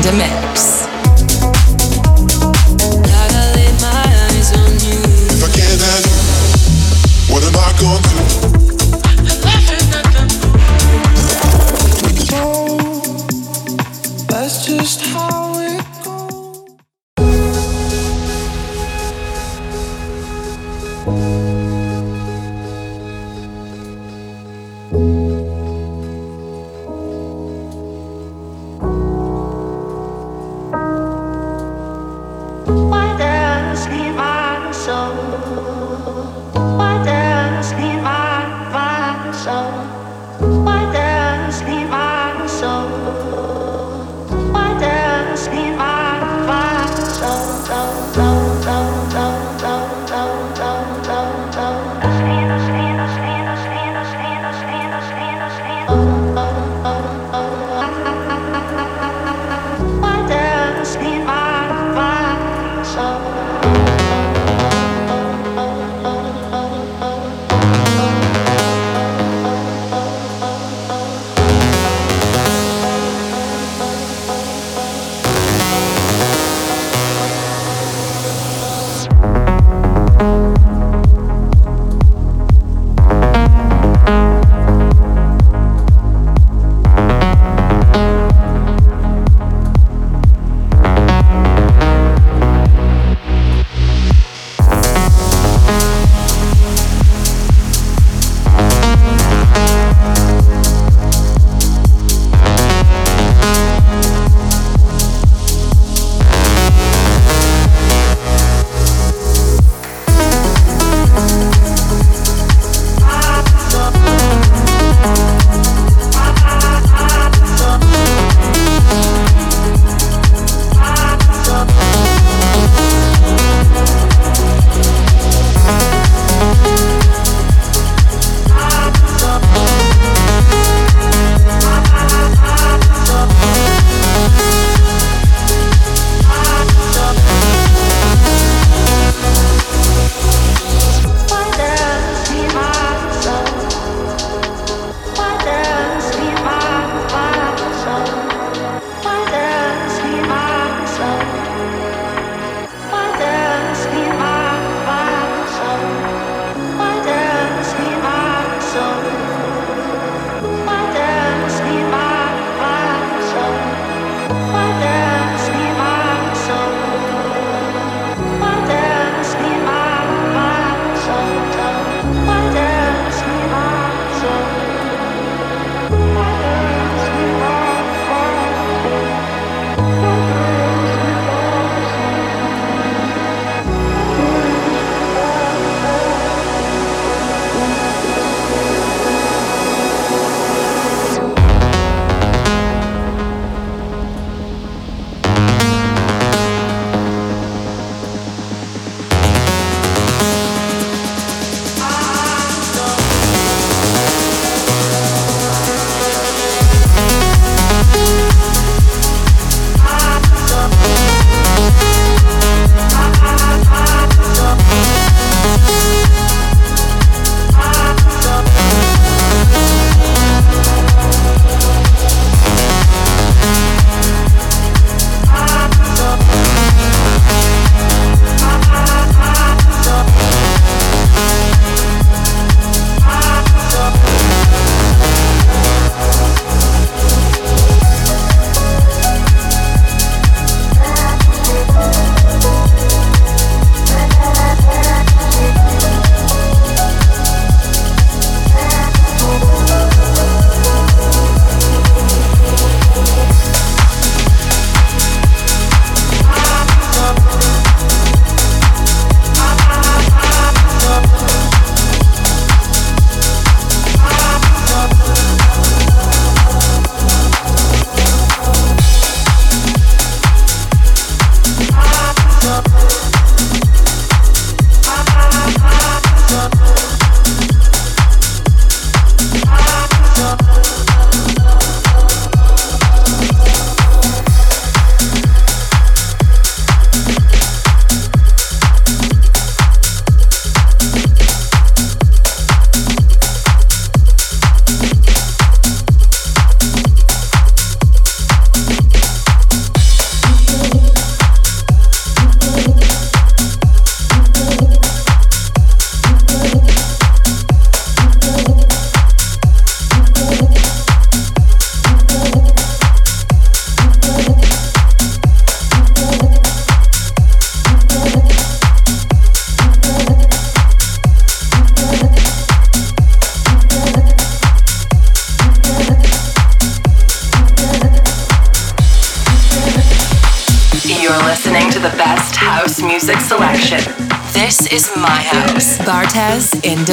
in the mix.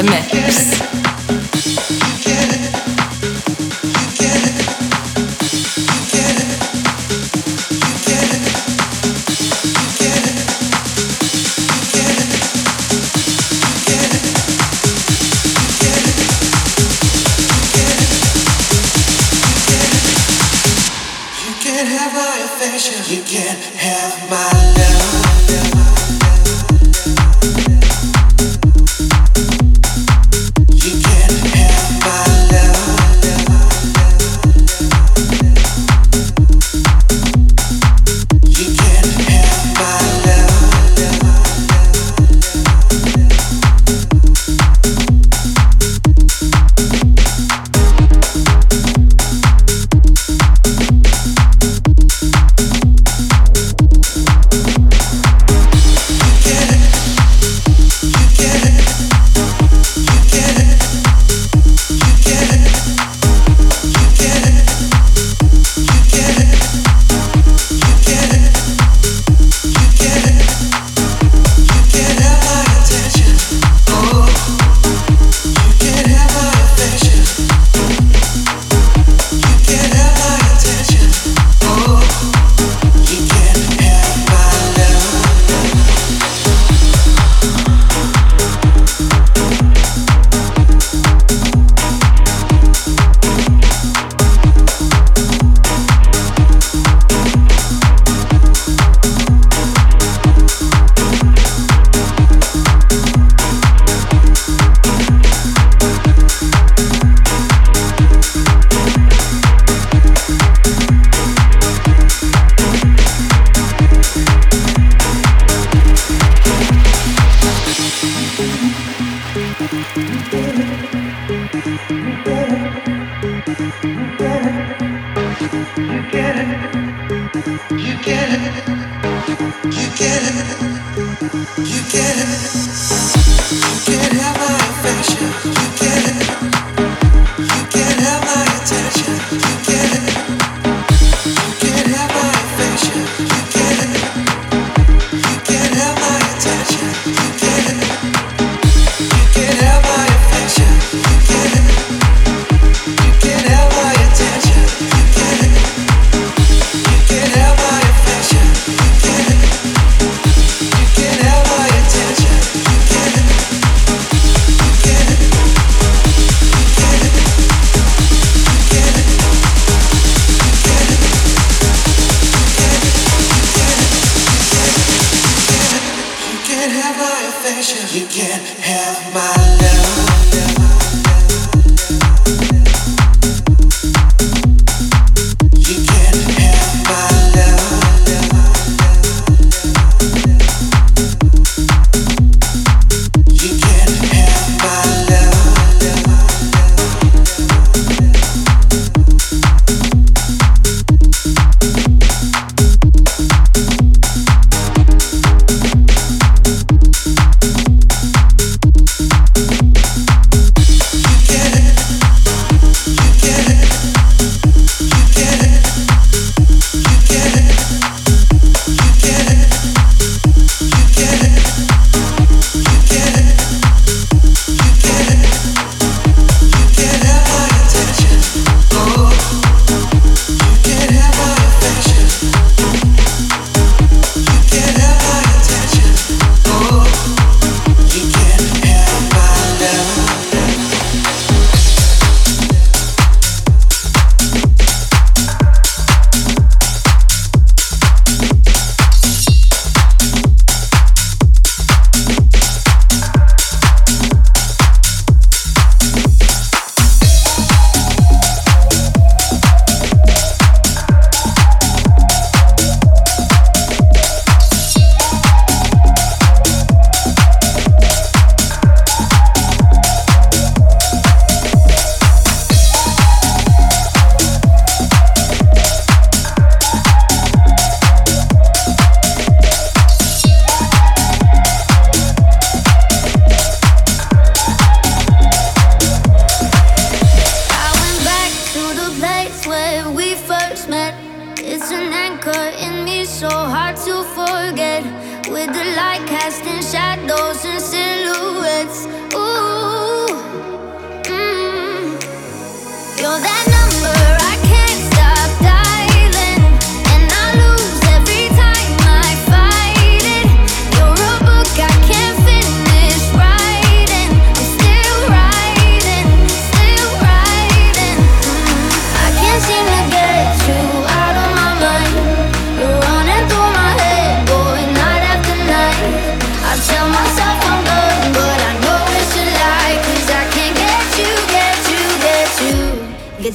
Mix.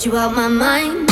you out my mind.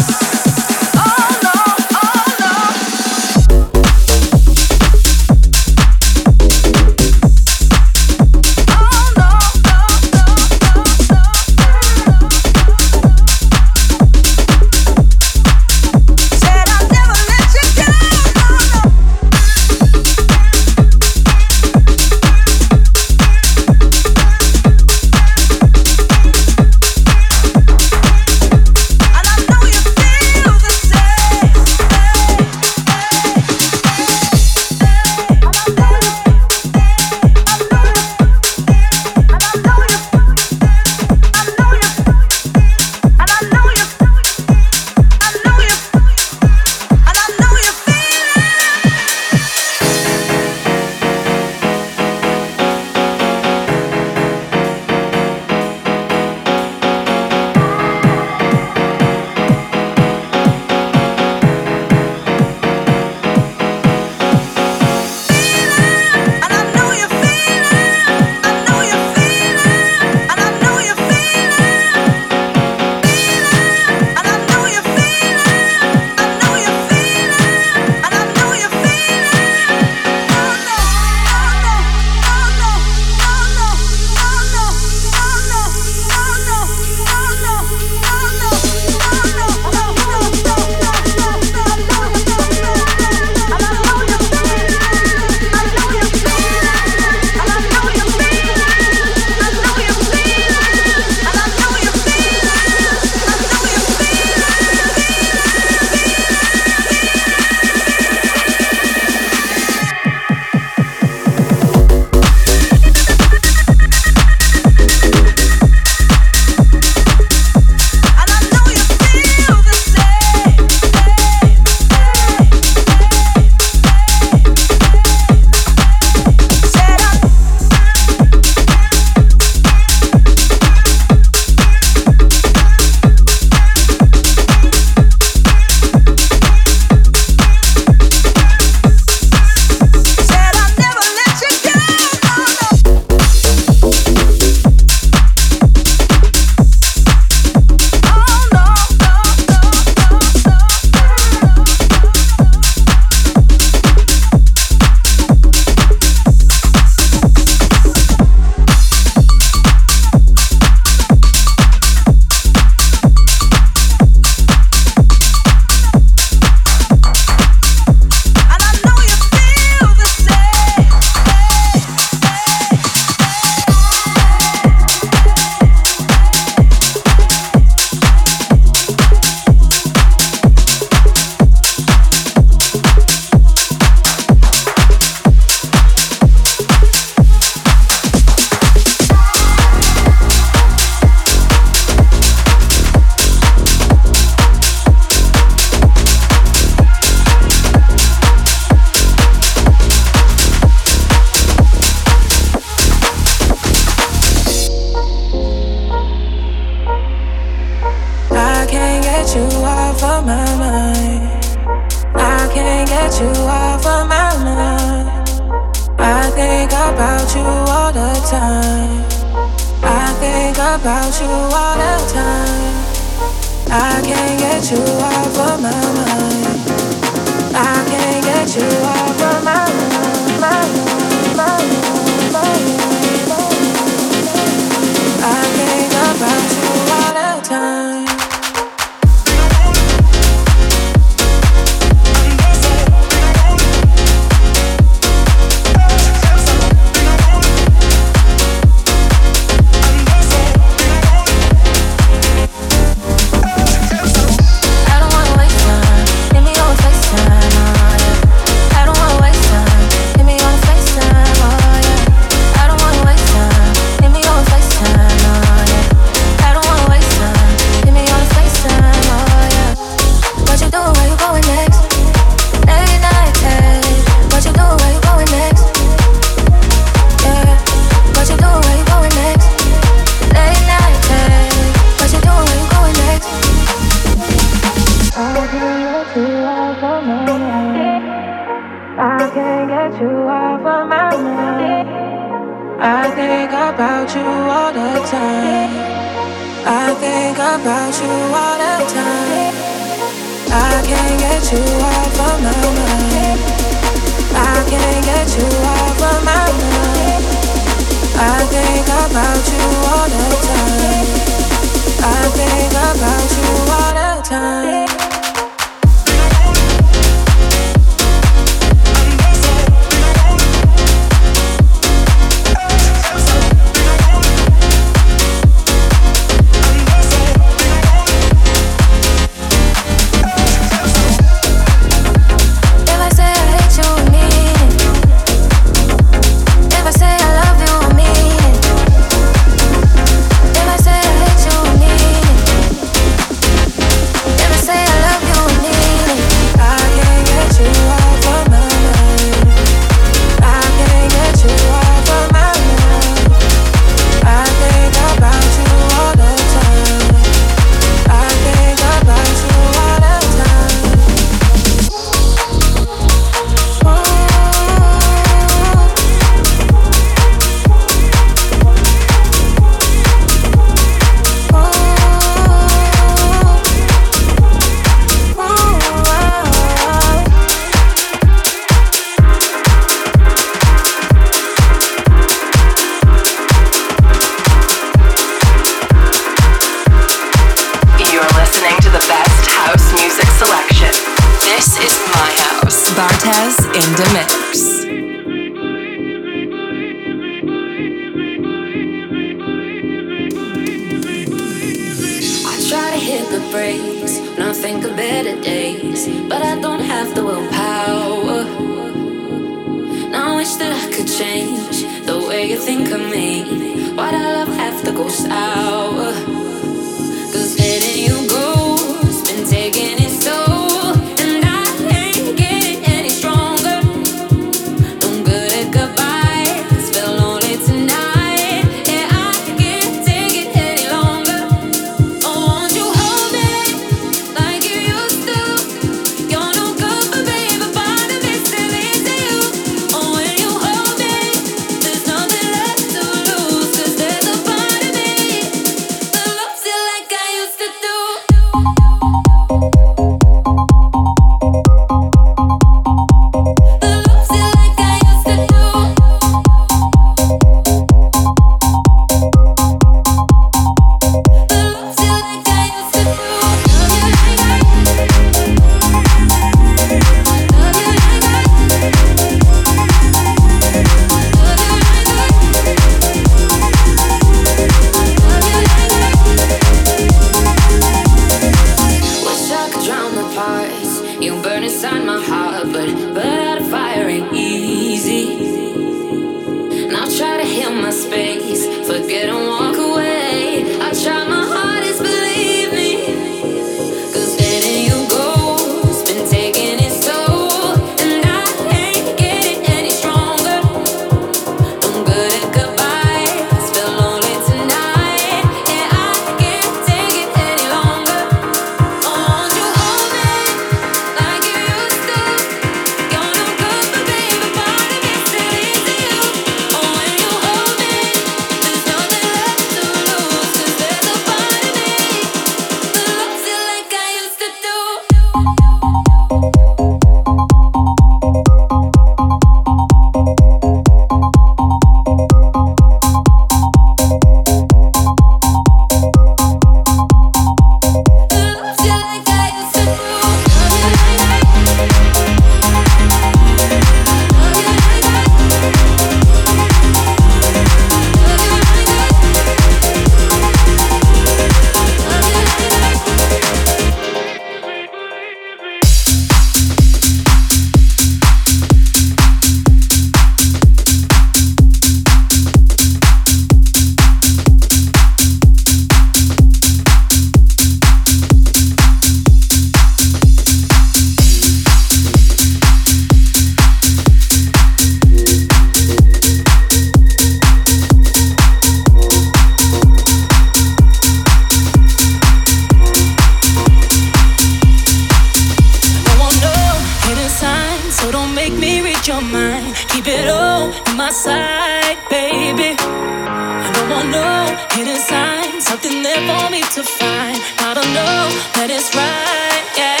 that it's right. Yeah.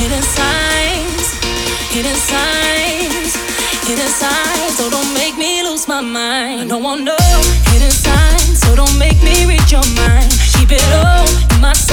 Hidden signs, hidden signs, hidden signs. So don't make me lose my mind. Hidden signs. So don't make me your mind. Keep it all in my.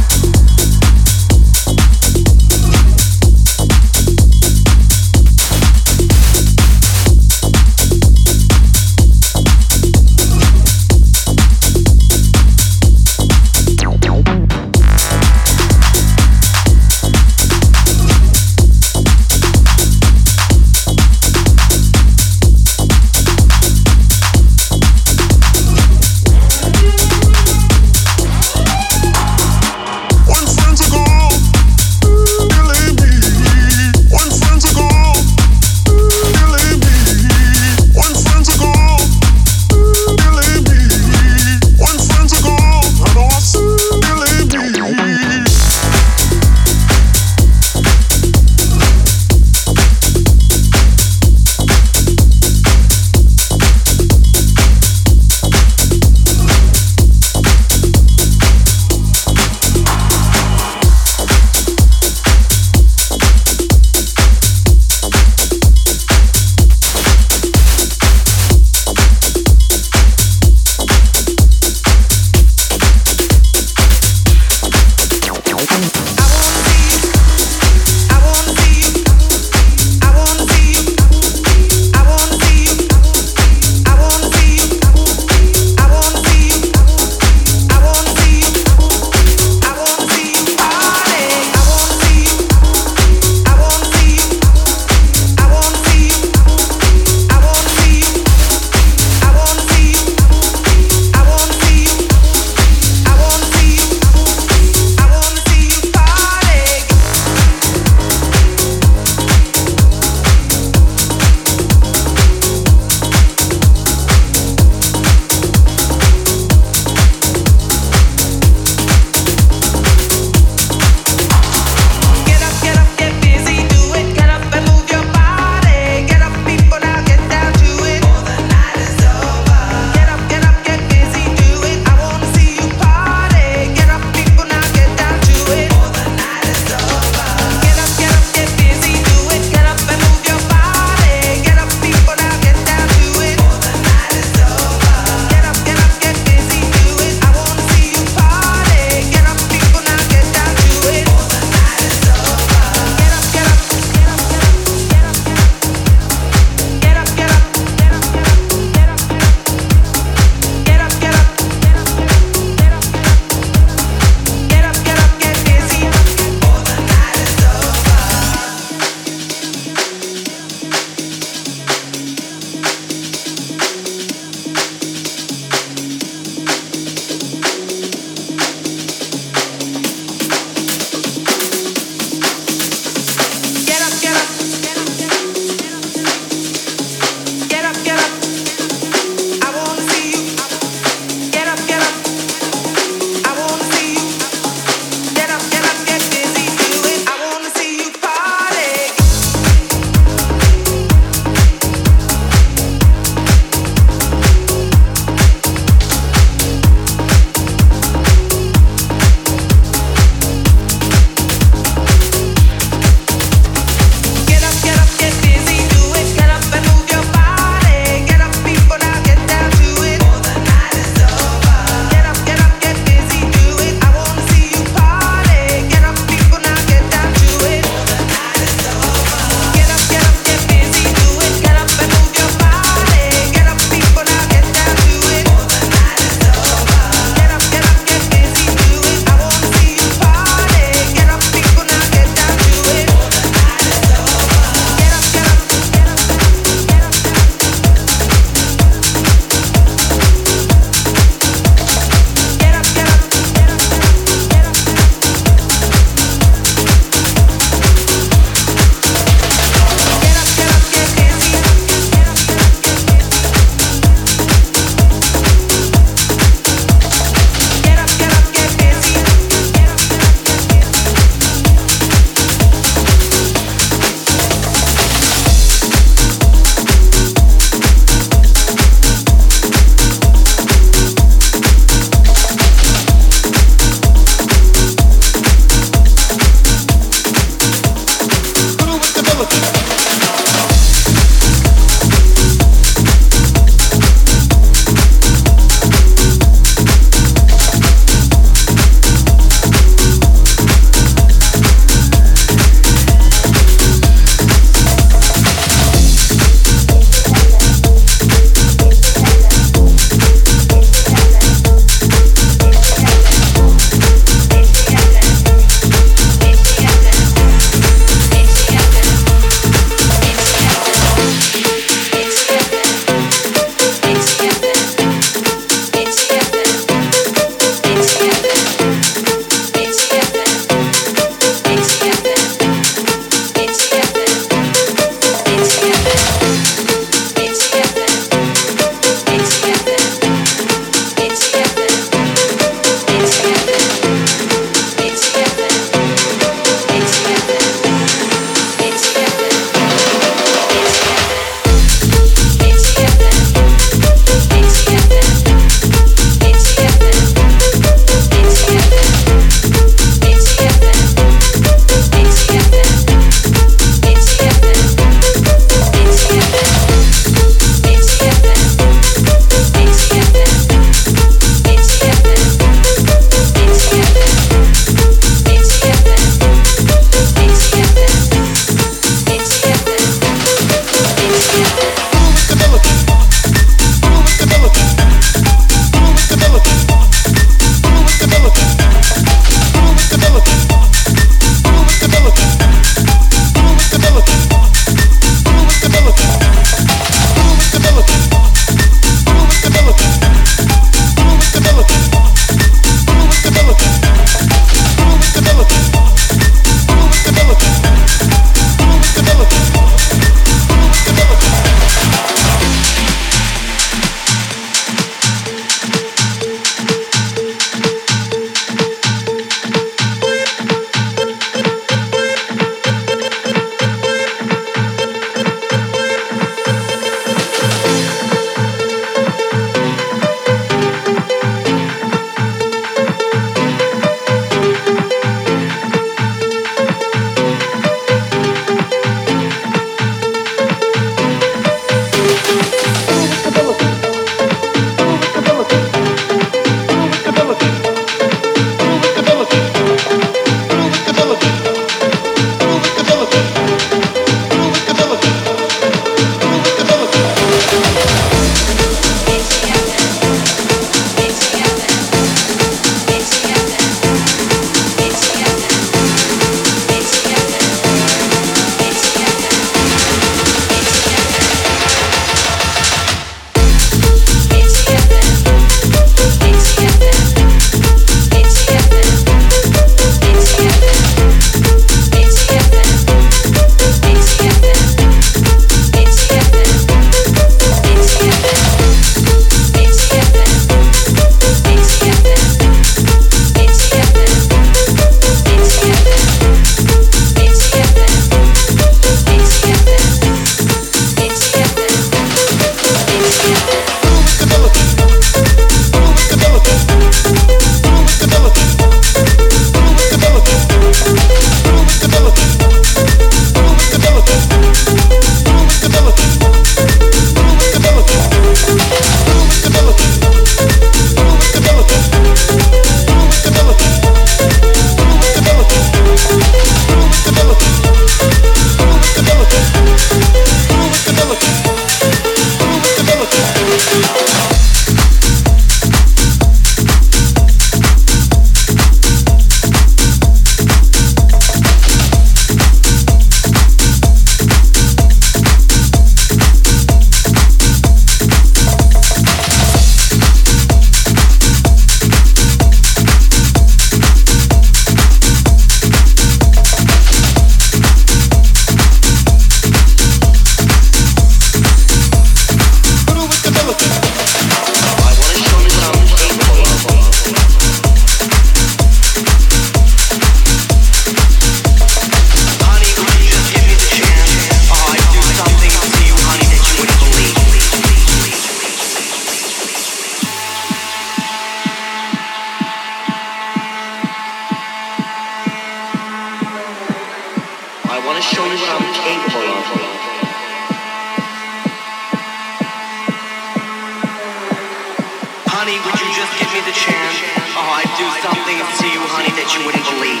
that you wouldn't believe.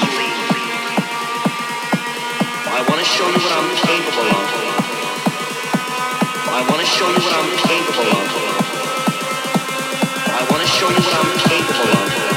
I want to show you what I'm capable of. I want to show you what I'm capable of. I want to show you what I'm capable of.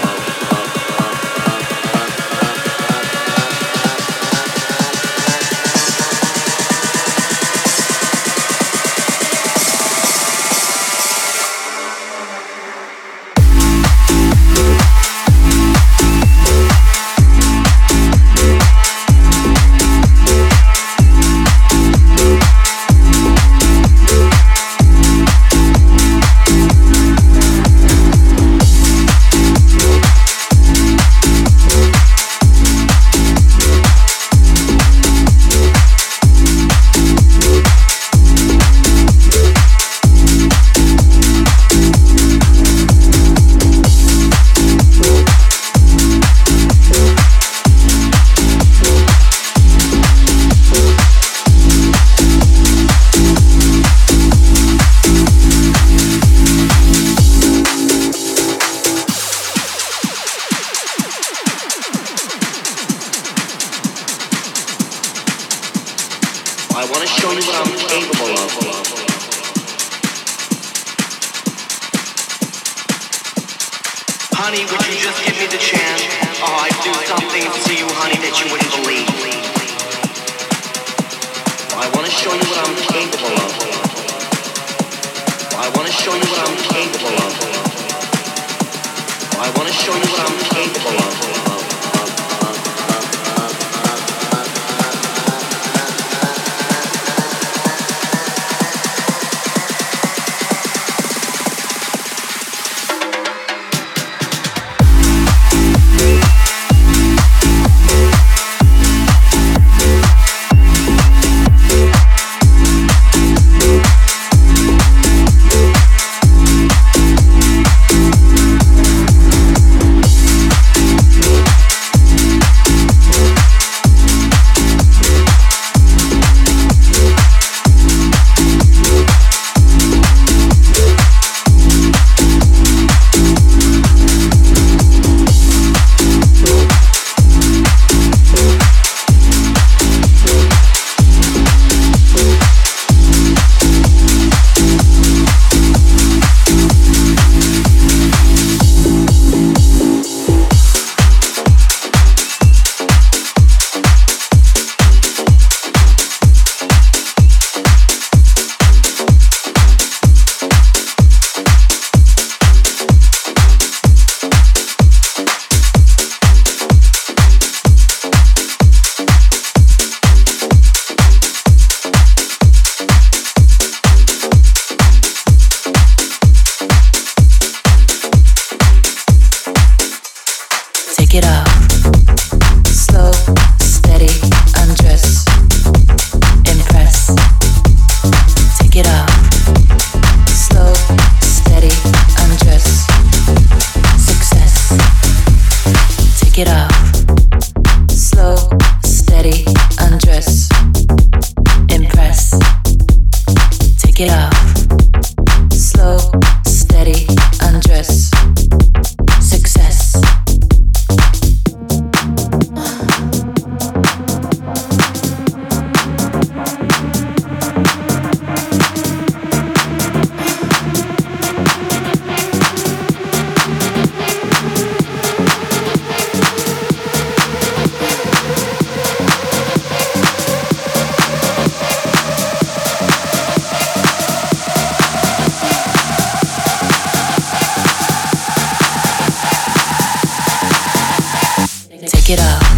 Work it out.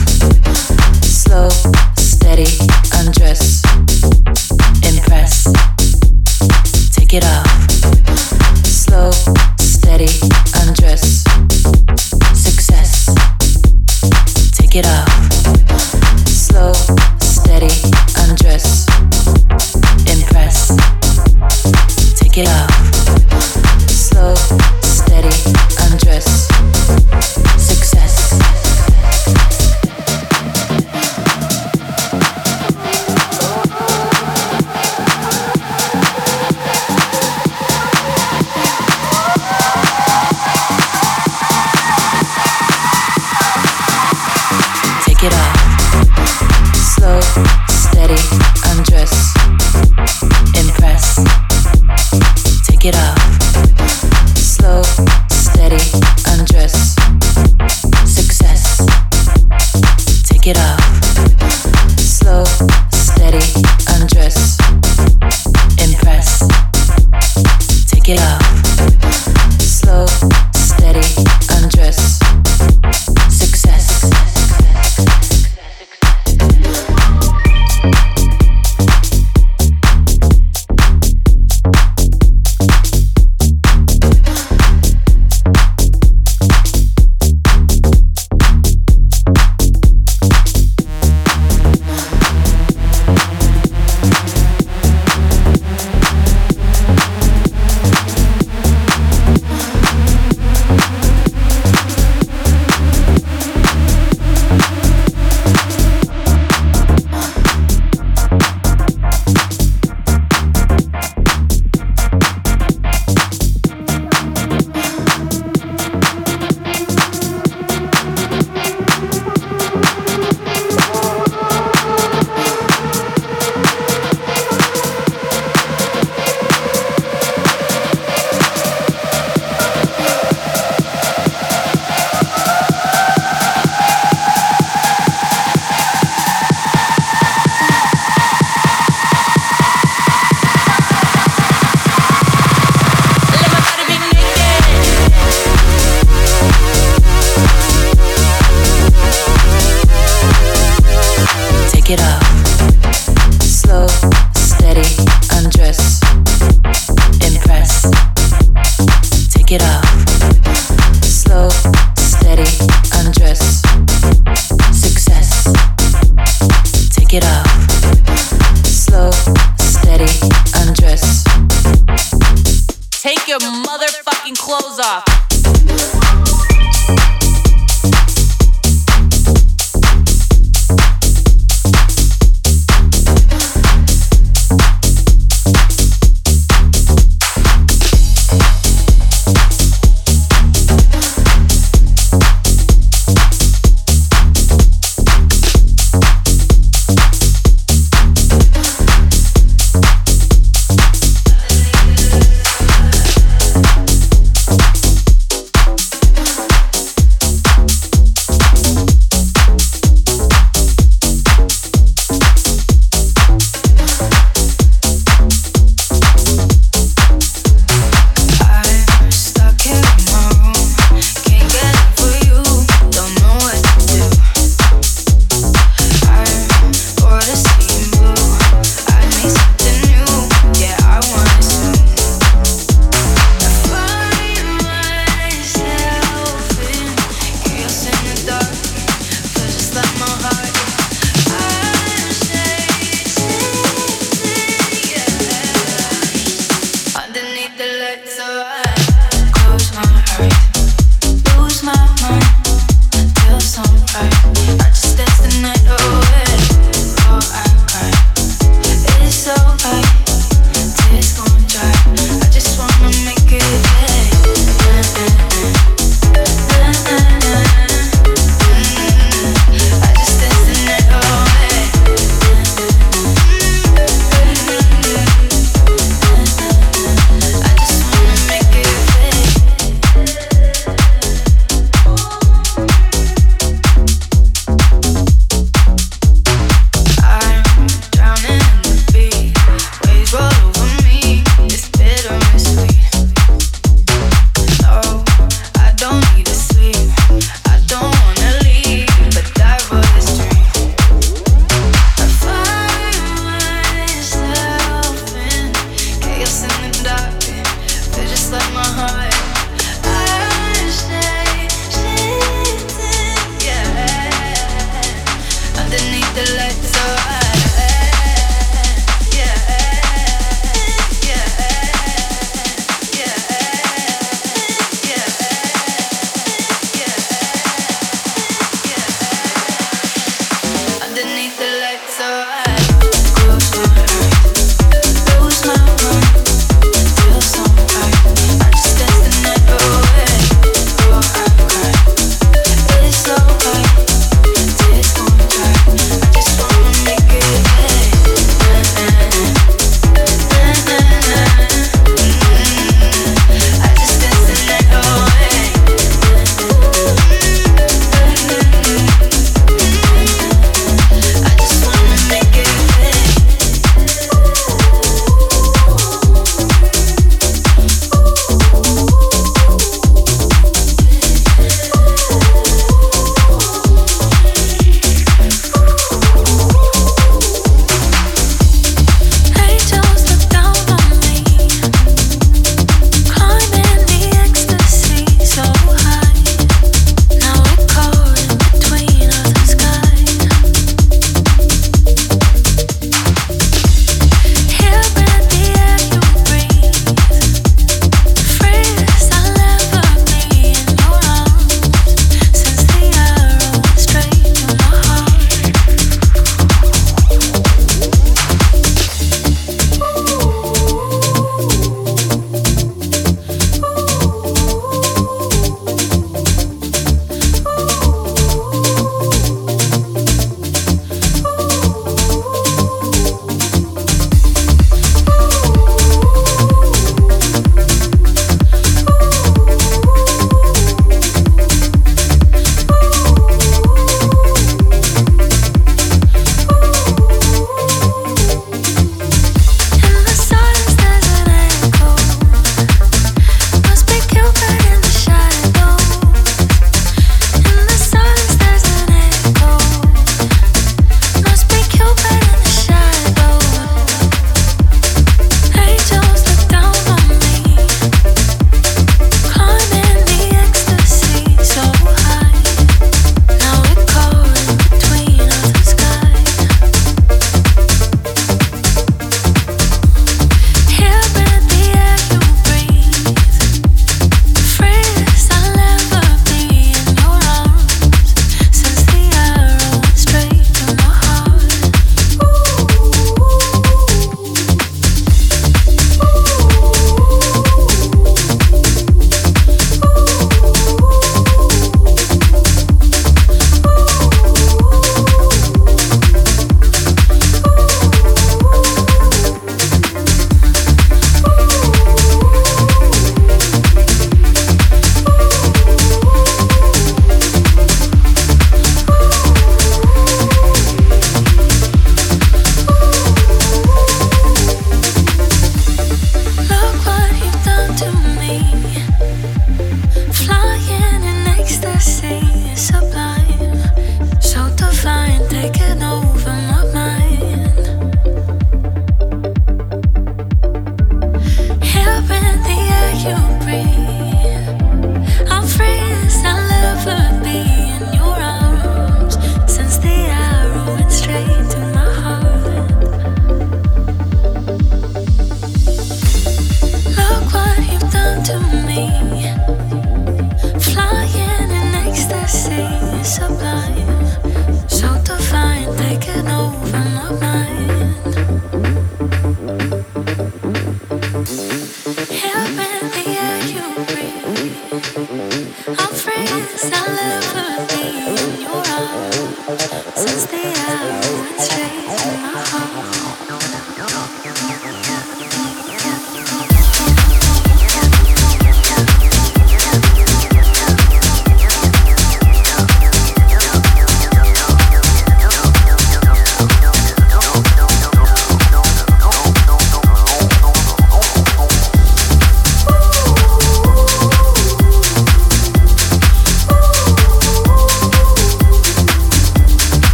you breathe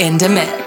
in the mix.